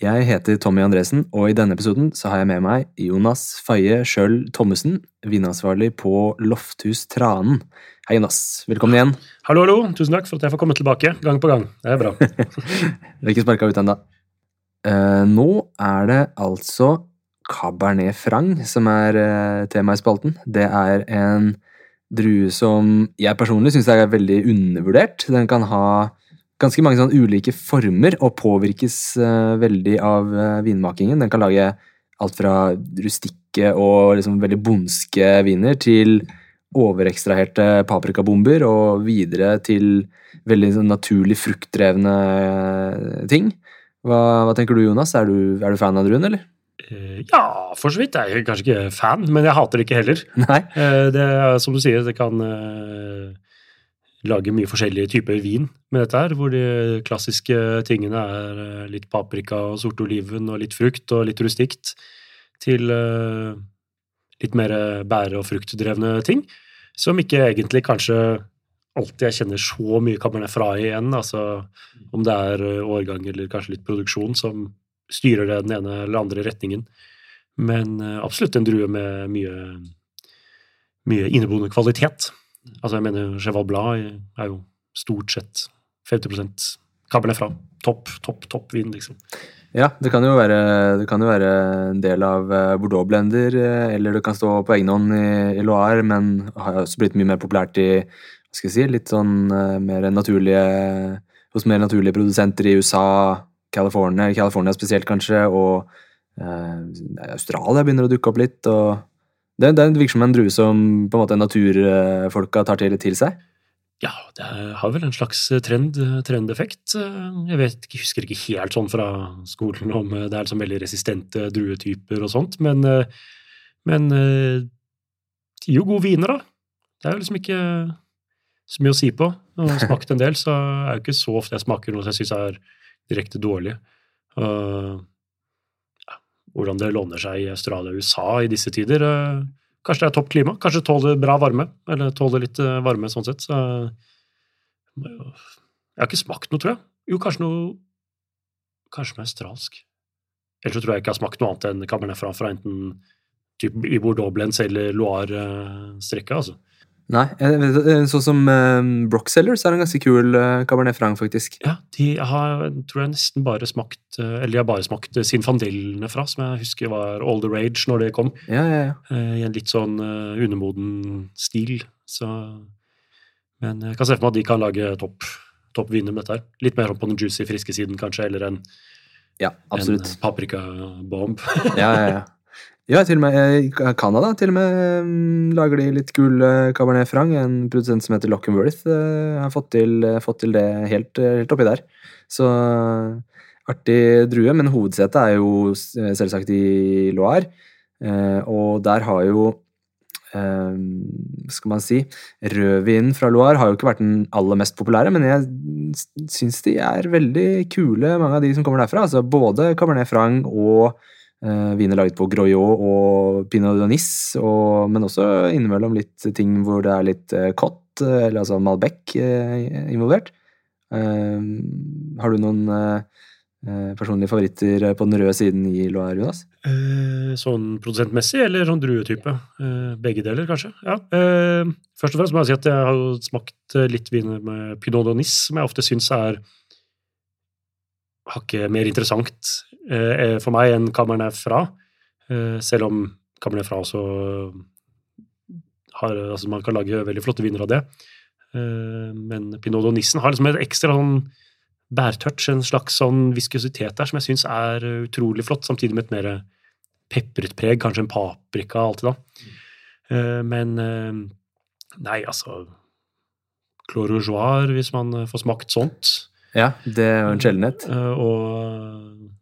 Jeg heter Tommy Andresen, og i denne episoden så har jeg med meg Jonas Faye Schjøll Thommessen, vinansvarlig på Lofthus Tranen. Hei, Jonas. Velkommen igjen. Hallo, hallo. Tusen takk for at jeg får komme tilbake gang på gang. Det er bra. du er ikke sparka ut ennå. Eh, nå er det altså Cabernet Franc som er uh, tema i spalten. Det er en drue som jeg personlig syns er veldig undervurdert. Den kan ha ganske mange sånn ulike former og påvirkes uh, veldig av uh, vinmakingen. Den kan lage alt fra rustikke og liksom veldig bondske viner til overekstraherte paprikabomber og videre til veldig sånn naturlig fruktdrevne eh, ting. Hva, hva tenker du, Jonas? Er du, er du fan av druen, eller? Ja, for så vidt. Jeg er kanskje ikke fan, men jeg hater det ikke heller. Nei? Det som du sier, det kan eh, lage mye forskjellige typer vin med dette her, hvor de klassiske tingene er eh, litt paprika og sortoliven og litt frukt og litt rustikt, til eh, litt mer bære- og fruktdrevne ting, som ikke egentlig kanskje alltid jeg kjenner så mye Cabernet Fra igjen, altså om det er eh, årgang eller kanskje litt produksjon som styrer det den ene eller andre retningen. Men eh, absolutt en drue med mye, mye inneboende kvalitet. Altså, jeg mener Cheval Blanc er jo stort sett 50% Cabernet Fra. Topp, topp, topp vin, liksom. Ja, det kan jo være, det kan jo være en del av eh, Bordeaux-blender, eh, eller det kan stå på egen hånd i, i Loire, men har også blitt mye mer populært i hva skal jeg si, litt sånn eh, mer naturlige hos mer naturlige produsenter i USA, California, California spesielt kanskje, og eh, Australia begynner å dukke opp litt. og det, det virker som en drue som på en måte naturfolka tar til, til seg. Ja, det har vel en slags trend, trendeffekt. Jeg vet, jeg husker ikke helt sånn fra skolen om det er liksom veldig resistente druetyper og sånt, men, eh, men eh, de gir jo gode viner, da. Det er jo liksom ikke så mye å si på. Jeg har smakt en del, så er det ikke så ofte jeg smaker noe som jeg syns er direkte dårlig. Ja, hvordan det låner seg i Australia og USA i disse tider. eh, Kanskje det er topp klima, kanskje tåler bra varme, eller tåler litt eh, varme sånn sett. Så jeg har ikke smakt noe, tror jeg. Jo, kanskje noe Kanskje noe australsk. Ellers så tror jeg ikke jeg har smakt noe annet enn Cabernet Franc fra enten typ i Bordeaux-blends eller Loire-strekka, altså. Nei, jeg vet, eh, sånn som eh, Brocksellers er en ganske kul uh, Cabernet Franc, faktisk. Ja, de har, tror jeg nesten bare smakt eh, Eller de har bare smakt eh, Sinfandellene fra, som jeg husker var all the rage når det kom. Ja, ja, ja. Uh, I en litt sånn uh, undermoden stil. Så Men jeg kan se for meg at de kan lage topp topp viner med dette her. Litt mer på den juicy, friske siden kanskje, eller en, Ja, en paprikabomb. Ja, ja, ja. Ja, til og med eh, i Canada til og med mm, lager de litt eh, Cabernet Franc. En produsent som heter Lockenworth eh, har fått til, eh, fått til det helt, helt oppi der. Så artig drue, men hovedsetet er jo selvsagt i Loire. Og der har jo skal man si Rødvinen fra Loire har jo ikke vært den aller mest populære, men jeg syns de er veldig kule, mange av de som kommer derfra. Altså både Cabernet Franc og viner laget på Groyot og Pinot de Nice, og, men også innimellom litt ting hvor det er litt eh, Cott, eh, eller altså Malbec, eh, involvert. Eh, har du noen eh, eh, personlige favoritter på den røde siden i Loire, Jonas? Eh, sånn produsentmessig, eller sånn druetype? Eh, begge deler, kanskje. Ja. Eh, først og fremst må jeg si at jeg har smakt eh, litt viner med Pinot de Nice, som jeg ofte syns er hakket mer interessant eh, for meg enn Cabernet Fra. Eh, selv om Cabernet Fra også har Altså, man kan lage veldig flotte viner av det. Eh, men Pinot og Nissen har liksom et ekstra sånn bærtouch, en slags sånn viskositet der, som jeg syns er utrolig flott, samtidig med et mer pepret preg, kanskje en paprika alltid, da. Eh, Men eh, nei, altså Clos Rougeoir, hvis man eh, får smakt sånt. Ja, det er jo en sjeldenhet. Eh, Og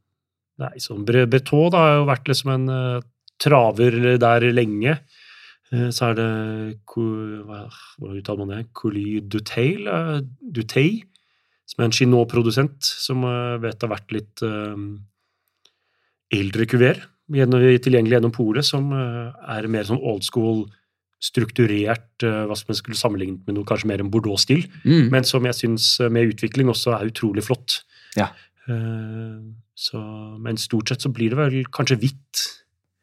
Nei, sånn Bre- Breton da, har jo vært liksom en uh, traver der lenge. Uh, så er det hva, uttaler man det? Coly Dutail, uh, Dutay, som er en Chinot-produsent, som eh, vet har vært litt eh, eldre kuver tilgjengelig gjennom polet, som eh, er mer sånn old school, strukturert, eh, hva som man skulle sammenlignet med noe kanskje mer en Bordeaux-stil, Mm. men som jeg syns eh, med utvikling også er utrolig flott. Ja. Eh, så, men stort sett så blir det vel kanskje hvitt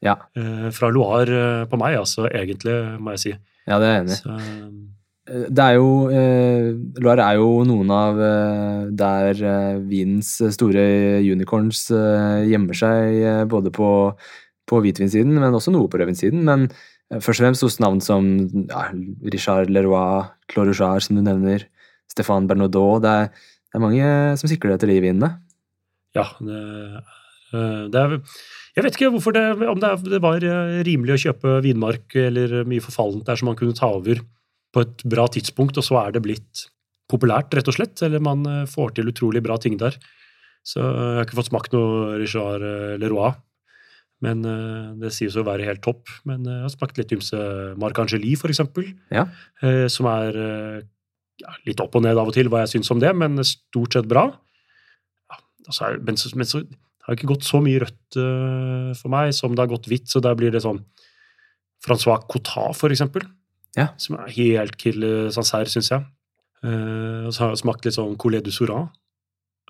Ja. eh, fra Loire eh, på meg, altså, egentlig, må jeg si. ja, det er jeg enig i. Det er jo eh, Loire er jo noen av eh, der eh, vinens store unicorns gjemmer seg, både på, på hvitvinsiden, men også noe på rødvinssiden. Men først og fremst hos navn som ja, Richard Leroy, Claude Rouchard, som du nevner, Stéphane Bernaudot. Det er, det er mange som sikler etter de vinene. Ja, det er, eh, det er Jeg vet ikke hvorfor det, om det, er, det var eh, rimelig å kjøpe vinmark eller mye forfallent der som man kunne ta over på et bra tidspunkt, og så er det blitt populært, rett og slett. Eller man eh, får til utrolig bra ting der. Så jeg har ikke fått smakt noe Richard Leroy. Men det sies å være helt topp. Men jeg har smakt litt ymse Marc Angeli, for eksempel. Ja. Som er ja, litt opp og ned av og til hva jeg syns om det, men stort sett bra. Altså, men, så, men så har det ikke gått så mye rødt uh, for meg som det har gått hvitt, så der blir det sånn Francois Cotat, for eksempel. Ja. Som er helt kille Sancerre, syns jeg. Uh, og så har jeg smakt litt sånn Colet du Souran.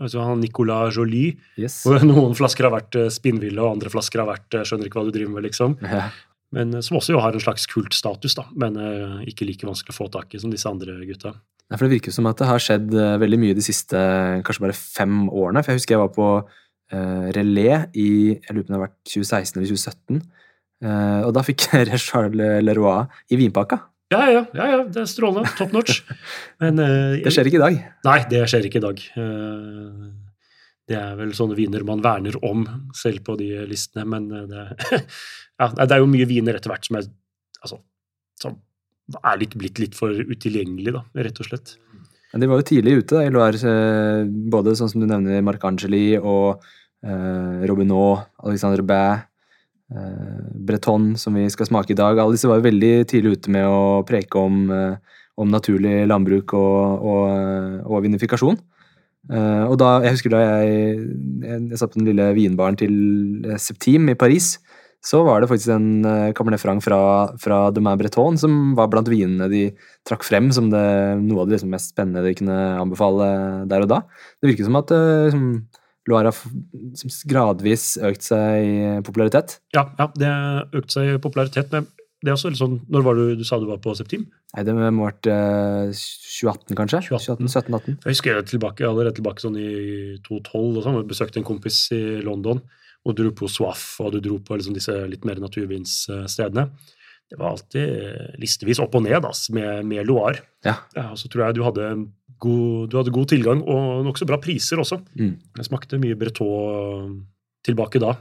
Altså han Nicolas Joly. Yes. Hvor noen flasker har vært eh, spinnville, og andre flasker har vært eh, skjønner ikke hva du driver med, liksom. Ja. Men eh, som også jo har en slags kultstatus, da. Men uh, ikke like vanskelig å få tak i som disse andre gutta. Nei, for Det virker som at det har skjedd eh, veldig mye de siste kanskje bare fem årene. For jeg husker jeg var på uh, relé i jeg lurer på om det har vært 2016 eller 2017. Uh, og da fikk jeg Richard Leroy i vinpakka. Ja, ja, ja, ja, det er strålende. Top notch. Men uh, Det skjer ikke i dag. Nei, det skjer ikke i dag. Eh, Det er vel sånne viner man verner om selv på de listene, men eh, det, ja, det er jo mye viner etter hvert som er, altså, som er litt, blitt litt for utilgjengelig, da, rett og slett. Men de var jo tidlig ute da, i både sånn som du nevner Marc Angeli og eh, Robinot, Alexander Bæ, eh, Breton, som vi skal smake i dag. Alle disse var jo veldig tidlig ute med å preke om, eh, om naturlig landbruk og, og, eh, og vinifikasjon. Eh, og da, jeg husker da jeg, jeg, jeg satt på den lille vinbaren til eh, Septim i Paris, så var det faktisk en uh, Cabernet Franc fra, fra Domain Breton som var blant vinene de trakk frem som det, noe av det liksom mest spennende de kunne anbefale der og da. Det virker som at uh, liksom, Loire har liksom gradvis økt seg i popularitet. Ja, ja, det har økt seg i popularitet, men det er også litt sånn Når var du, du sa du var på Septim? Nei, det må ha vært uh, 2018, kanskje? 2018. 17-18. Jeg husker jeg tilbake, allerede tilbake sånn i 2012 og sånn, besøkte en kompis i London, og dro på Swaff, og du dro på liksom disse litt mer naturvinsstedene. Det var alltid listevis opp og ned ass, med, med Loire. Ja. og så tror jeg du hadde, god, du hadde god tilgang, og nokså bra priser også. Mm. Jeg smakte mye Breton tilbake da,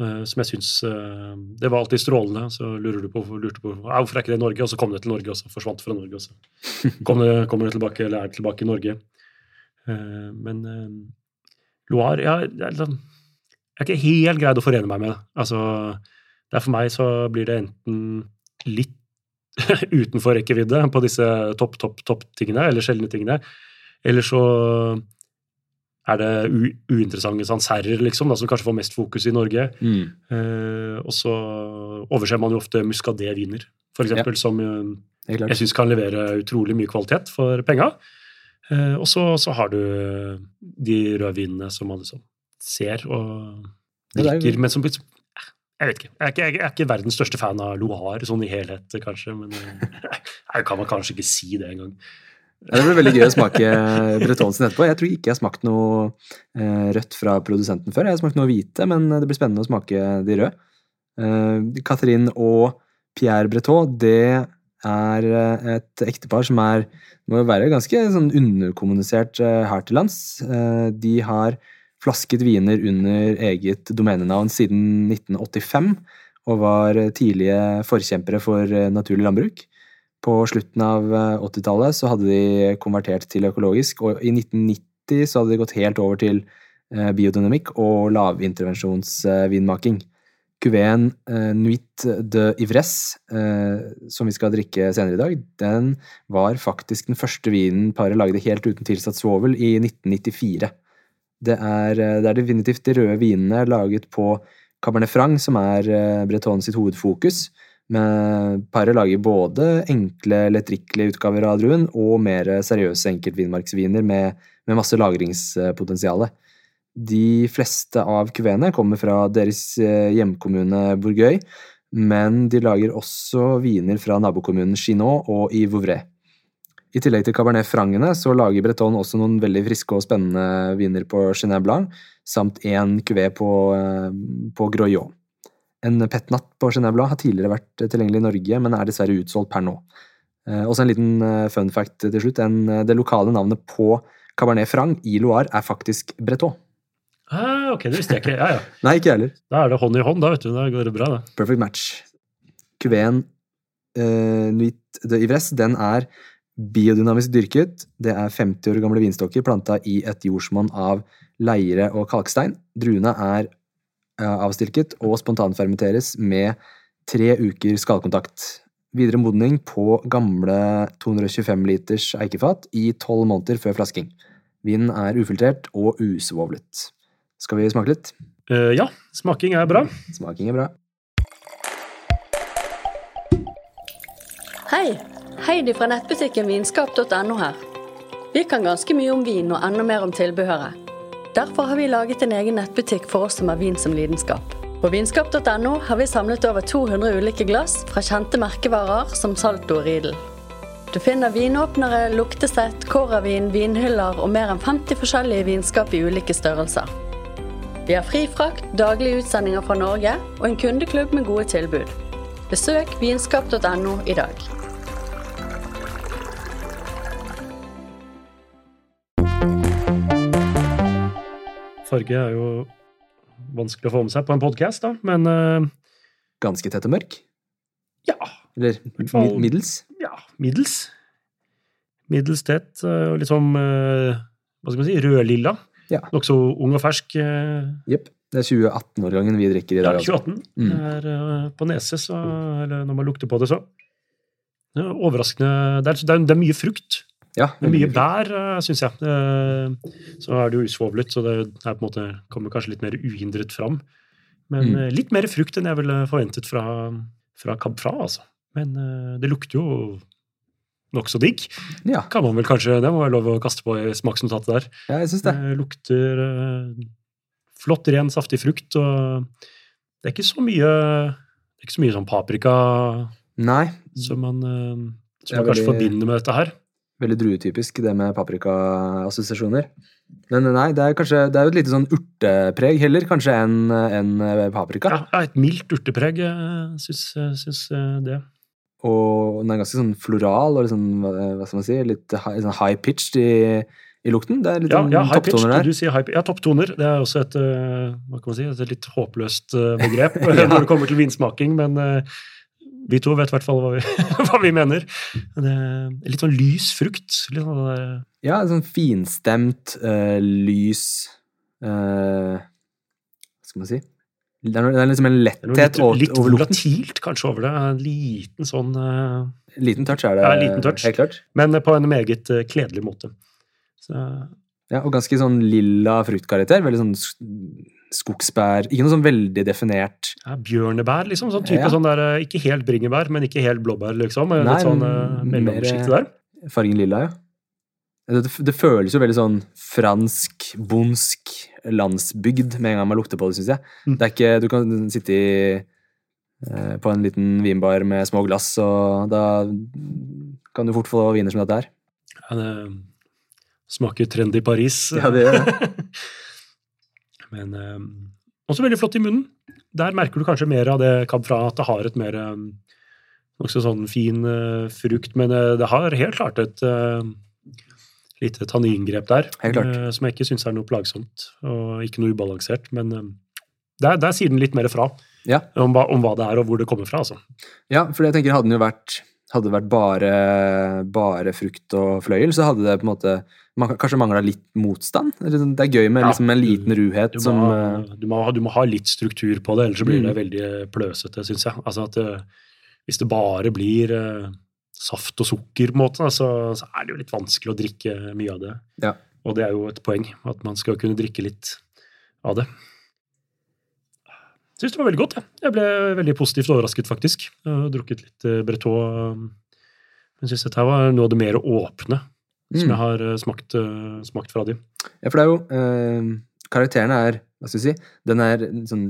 eh, som jeg syns eh, Det var alltid strålende. Så lurer du på, lurte på hvorfor er ikke det i Norge, og så kom det til Norge, og så forsvant fra Norge, og så kom det, kommer det tilbake, eller er det tilbake i Norge. Eh, Men eh, Loire ja, det er liksom- Jeg har ikke helt greid å forene meg med det. Altså, det for meg så blir det enten litt utenfor rekkevidde på disse topp, topp, topp-tingene, eller sjeldne tingene, eller så er det uinteressante sanserrer, liksom, da, som kanskje får mest fokus i Norge. Mm. Eh, og så overser man jo ofte muscadet-viner, for eksempel, som eh, Helt klart. jeg syns kan levere utrolig mye kvalitet for penga. Eh, og så, så har du de røde vinene som man liksom ser og er drikker, men som Jeg vet ikke. Jeg er ikke, jeg er ikke verdens største fan av Loire sånn i helhet, kanskje, men eh, jeg kan man kanskje ikke si det engang. Ja, det blir veldig gøy å smake Breton sin etterpå. Jeg tror ikke jeg har smakt noe eh, rødt fra produsenten før. Jeg har smakt noe hvite, men det blir spennende å smake de røde. Eh, Catherine og Pierre Breton, det er et ektepar som er må være ganske sånn underkommunisert her til lands. De har flasket viner under eget domenenavn siden 1985, og var tidlige forkjempere for eh, naturlig landbruk. På slutten av eh, 80-tallet så hadde de konvertert til økologisk, og i 1990 så hadde de gått helt over til eh, biodynamikk og lavintervensjonsvinmaking. Cuveen eh, Nuit de Ivresse, eh, som vi skal drikke senere i dag, den var faktisk den første vinen paret lagde helt uten tilsatt svovel i 1994. Det er, eh, det er definitivt de røde vinene laget på Cabernet Franc som er eh, Breton sitt hovedfokus. Men paret lager både enkle, lettrikkelige utgaver av druen og mer seriøse enkeltvinmarksviner med, med masse lagringspotensial. De fleste av kuveene kommer fra deres eh, hjemkommune Bourgøy, men de lager også viner fra nabokommunen Chinot og i Vouvray. I tillegg til Cabernet Frangene så lager Breton også noen veldig friske og spennende viner på Chenin Blanc, samt én kuvé på, eh, på Groyon. En petnat på Chenin Blanc har tidligere vært tilgjengelig i Norge, men er dessverre utsolgt per nå. Eh, Også en liten eh, fun fact til slutt. En, det lokale navnet på Cabernet Franc i Loire er faktisk Breton. Ah, ok, det visste jeg ikke. Ja, ja. Nei, ikke heller. Da er det hånd i hånd, da, vet du. Da går det bra, da. Perfect match. Kuveen uh, Nuit de Ivresse, den er biodynamisk dyrket. Det er 50 år gamle vinstokker planta i et jordsmonn av leire og kalkstein. Druene er eh, avstilket og spontanfermenteres med tre uker skallkontakt. Videre modning på gamle 225 liters eikefat i tolv måneder før flasking. Vinen er ufiltrert og usvovlet. Skal vi smake litt? Uh, ja, smaking er bra. Smaking er bra. Hei! Heidi fra nettbutikken vinskap.no her. Vi kan ganske mye om vin og enda mer om tilbehøret. Derfor har vi laget en egen nettbutikk for oss som har vin som lidenskap. På vinskap.no har vi samlet over 200 ulike glass fra kjente merkevarer som Salto og Riedel. Du finner vinåpnere, luktesett, kåravin, vinhyller og mer enn 50 forskjellige vinskap i ulike størrelser. Vi har fri frakt, daglige utsendinger fra Norge og en kundeklubb med gode tilbud. Besøk vinskap.no i dag. Farge er jo vanskelig å få med seg på en podkast, da, men uh, Ganske tett og mørk? ja. Eller fall- middels? ja, middels. Middels tett, eh, og litt sånn uh, hva skal man si, rødlilla. Ja. Nokså ung og fersk. Jepp. Det er 2018-årgangen vi drikker i dag. Ja, 2018. Mm. Det er uh, på nese, så Eller når man lukter på det, så. Det er overraskende Det er, det er, det er mye frukt. Ja, mye bær, syns jeg. Eh, Så er det jo usvovlet, så det er på en måte, kommer kanskje litt mer uhindret fram. Men Mm. eh, litt mer frukt enn jeg ville forventet fra, fra Cab Fra, altså. Men eh, det lukter jo nokså digg. Ja, Kan man vel kanskje, Det må være lov å kaste på i smaksnotatet der. ja, jeg synes det. Det lukter eh, flott, ren, saftig frukt. og Det er ikke så mye ikke så mye sånn paprika Nei, som man, eh, som man kanskje veldig- forbinder med dette her. Veldig druetypisk det med paprikaassosiasjoner. Men nei, det er kanskje det er jo et lite sånn urtepreg heller, kanskje, enn en paprika. Ja, ja, et mildt urtepreg, eh, syns, eh, eh, det. Og den er ganske sånn floral og liksom, hva skal man si, litt sånn high pitched i, i lukten. Det er litt Ja, sånn ja high pitch. topptoner der. Du sier high. Ja, topptoner. Det er også et, eh, hva kan man si, et litt håpløst begrep begrep når det kommer til vinsmaking, men eh, vi to vet i hvert fall hva vi, hva vi mener. Det er litt sånn lys frukt. Litt sånn der, Ja, sånn finstemt, uh, lys uh, Hva skal man si? Det er, noe- det er liksom en letthet litt, over, litt over lukten. volatilt kanskje over det. En liten sånn uh, Liten touch er det, Ja, liten touch. helt klart. Men på en meget eh, kledelig måte. Så, Ja, og ganske sånn lilla fruktkarakter. Veldig sånn skogsbær Ikke noe sånn veldig definert ja, bjørnebær, liksom. Sånn type Ja. sånn der, eh, Ikke helt bringebær, men ikke helt blåbær, liksom. eh, Nei, Litt sånn uh, mellomsjikt der. fargen lilla, ja. Det, det føles jo veldig sånn fransk, bondsk landsbygd med en gang man lukter på det, syns jeg. Mm. Det er ikke, du kan sitte i, eh, på en liten vinbar med små glass, og da kan du fort få viner som dette her. Ja, det smaker trendy Paris. Ja, det gjør det. Men um, også veldig flott i munnen. Der merker du kanskje mer av det Cab Fra, at det har et mer um, Nokså sånn fin uh, frukt, men uh, det har helt klart et uh, lite tanningrep der. Som jeg ikke syns er noe plagsomt, og ikke noe ubalansert. Men eh, der, der sier den litt mer fra Ja. om hva, om hva det er, og hvor det kommer fra. altså. Ja, for jeg tenker hadde den jo vært hadde det vært bare, bare frukt og fløyel, så hadde det på en måte man, kanskje mangla litt motstand. Sånn, Det er gøy med Ja, liksom en liten ruhet Du må, som ha, eh, du, må, ha- du må ha litt struktur på det, ellers så blir det Mm. veldig pløsete, syns jeg. Altså at eh, Hvis det bare blir uh, saft og sukker, på en måte, så, så er det jo litt vanskelig å drikke mye av det. Ja. Og det er jo et poeng, at man skal kunne drikke litt av det. Jeg Syns det var veldig godt. Jeg, jeg ble veldig positivt overrasket, faktisk. Jeg har drukket litt eh, eh, Men syns dette var noe av det mer åpne som mm. jeg har eh, smakt, eh, smakt fra de. Ja, for det er jo eh, Karakteren er Hva skal vi si Den er sånn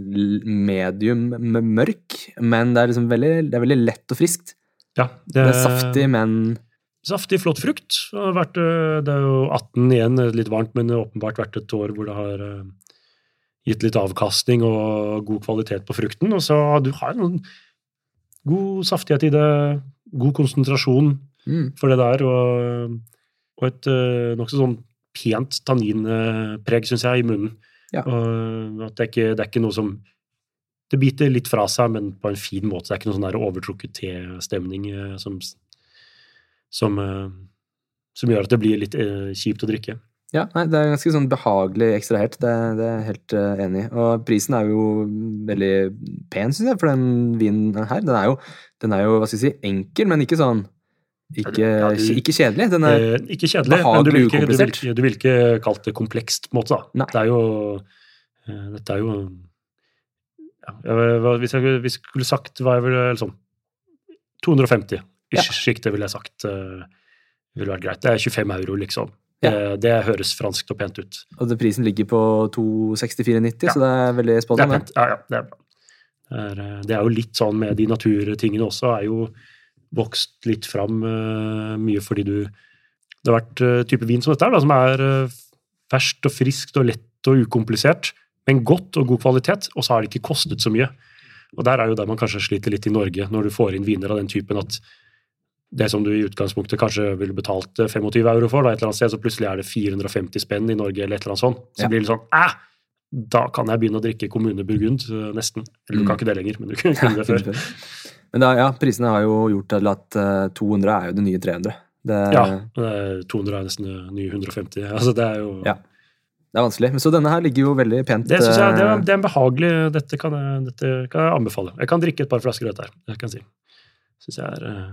medium mørk, men det er liksom veldig, det er veldig lett og friskt. Ja, Det er saftig, men Saftig, flott frukt. Det, har vært, øh, det er jo 18 igjen, eh, litt varmt, men det har åpenbart vært et år hvor det har gitt litt avkastning og god kvalitet på frukten. Og så du har en god saftighet i det, god konsentrasjon mm, for det der, og, og et uh, nokså sånn pent tanninpreg, syns jeg, i munnen. Ja. Og at det er, ikke, det er ikke noe som Det biter litt fra seg, men på en fin måte. Det er ikke noe sånn der overtrukket testemning øh, som som, eh, som gjør at det blir litt eh, kjipt å drikke. ja, nei, det er ganske sånn behagelig ekstrahert. Det, det er jeg helt uh, enig i. Og prisen er jo veldig pen, syns jeg, for den vinen her. Den er jo, den er jo hva skal jeg si, enkel, men ikke sånn ikke, Ja, du- ikke kjedelig. Den er, Eh, ikke kjedelig, men du vil ikke, du, vil, du vil ikke kalt det komplekst, på en måte. da. Det er jo eh, Dette er jo ja, Hvis jeg hvis jeg skulle sagt hva jeg ville liksom 250 Ja. ish sjiktet ville jeg sagt uh, ville vært greit. Det er 25 euro, liksom. Ja. Det, det høres franskt og pent ut. og det, prisen ligger på 264,90, Ja. så det er veldig spot on. det. Ja, ja, det er bra. Det er, eh, det er jo litt sånn med de naturtingene også, er jo vokst litt fram eh, mye fordi du Det har vært uh, type vin som dette da, som er eh, ferskt og friskt og lett og ukomplisert, men godt og god kvalitet, og så har det ikke kostet så mye. Og der er jo der man kanskje sliter litt i Norge, når du får inn viner av den typen at det som du i utgangspunktet kanskje ville betalt eh, 25 euro for, da, et eller annet sted, så plutselig er det 450 spenn i Norge, eller et eller annet sånt. Så Ja. blir det sånn Æh! Da kan jeg begynne å drikke Kommune Burgund, eh, nesten. Eller du kan Mm. ikke det lenger, men du kunne det før. Men da, ja, prisene har jo gjort til at eh, 200 er jo det nye 300. Det, Ja, eh, 200 er nesten det nye 150. Altså, det er jo Ja. det er vanskelig. Men så denne her ligger jo veldig pent Det synes jeg det er, eh, det er en behagelig Dette kan jeg, dette kan jeg anbefale. Jeg kan drikke et par flasker av dette her. Det kan jeg si. Syns jeg er eh,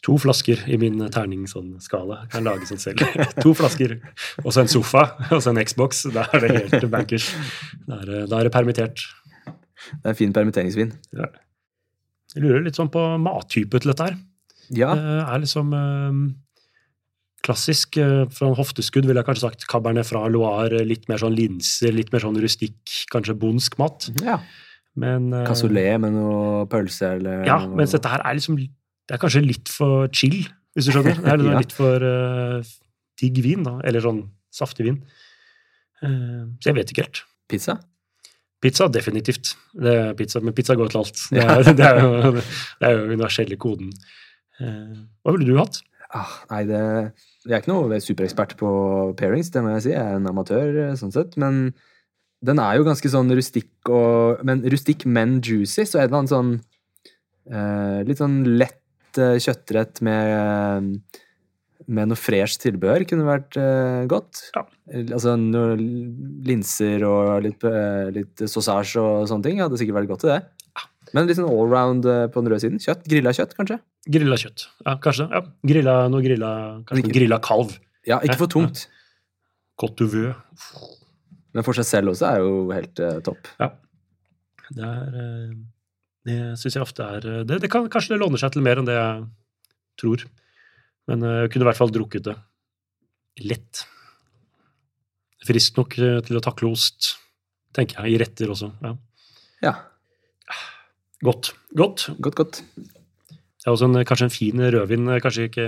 To flasker i min terningsskala. Kan lage sånn selv. to flasker, og så en sofa, og så en Xbox. Da er det helt bankers. Da er, det- da er det permittert. Det er en fin permitteringsvin. Jeg lurer litt sånn på mattype til dette her. Ja, Det er liksom eh, klassisk eh, fra en hofteskudd, ville jeg kanskje sagt. Cabernet fra Loire, litt mer sånn linser, litt mer sånn rustikk, kanskje bondsk mat. ja. Men eh, Cassoulet med noe pølse eller Ja, noe- mens dette her er liksom Det er kanskje litt for chill, hvis du skjønner. Det er liksom Ja. litt for eh, digg vin, da. Eller sånn saftig vin. Uh, så jeg vet ikke helt. Pizza? Pizza, definitivt. Det er pizza, men pizza går til alt. Det er, det er, jo, det er jo universelle koden. Eh, hva ville du hatt? Ah, nei, det Jeg er ikke noe superekspert på pairings, det må jeg si. Jeg er en amatør, eh, sånn sett. Men den er jo ganske sånn rustikk og Men rustikk, men juicy. Så er det en sånn eh, Litt sånn lett eh, kjøttrett med med noe fresh tilbehør kunne vært uh, godt. Ja. Eh, Altså noen linser og litt, uh, litt sausage og sånne ting hadde sikkert vært godt til det. Men litt sånn allround uh, på den røde siden. Kjøtt, Grilla kjøtt, kanskje? Grilla kjøtt. Ja, kanskje. Ja. Grilla, noe grilla, kanskje ikke, grilla kalv. Ja, ikke for Ja, Godt du d'Uveux. Men for seg selv også er jo helt eh, topp. Det er eh, Det syns jeg ofte er eh, det, det kan, Kanskje det låner seg til mer enn det jeg tror. Men eh, jeg kunne i hvert fall drukket det lett. Frisk nok eh, til å takle ost, tenker jeg. I retter også. Ja. Ja, Godt. Godt. godt, godt. Det er også en, kanskje en fin rødvin. Kanskje ikke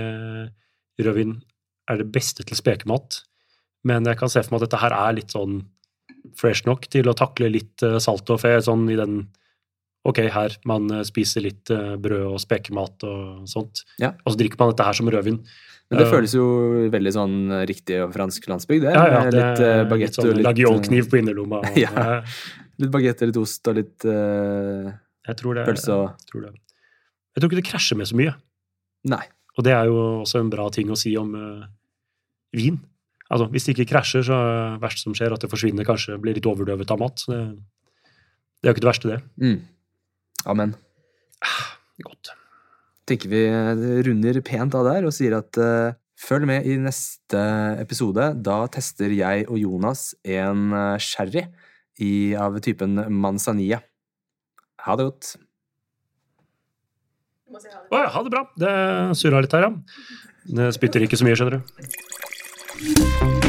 rødvin er det beste til spekemat, men jeg kan se for meg at dette her er litt sånn fresh nok til å takle litt eh, salt og fe, sånn i den Ok, her man eh, spiser litt eh, brød og spekemat og sånt, Ja. og så drikker man dette her som rødvin. Men det Ja. føles jo veldig sånn riktig og fransk landsbygd, det. Ja, ja, det litt uh, bagett sånn og litt lagiolkniv på innerlomma. og- Ja. eh, Litt bagett litt ost og litt uh, Jeg tror det. pølse og tror det. Jeg tror ikke det krasjer med så mye. Nei. Og det er jo også en bra ting å si om uh, vin. Altså, Hvis det ikke krasjer, så er det verste som skjer, at det forsvinner, kanskje blir litt overdøvet av mat. Så det, det er jo ikke det verste, det. Mm. Amen. Godt. tenker vi runder pent av der og sier at uh, følg med i neste episode. Da tester jeg og Jonas en eh, sherry i, av typen manzanilla. Ha det godt. Å ja, ha det bra. Det surra litt her, ja. Det spytter ikke så mye, skjønner du.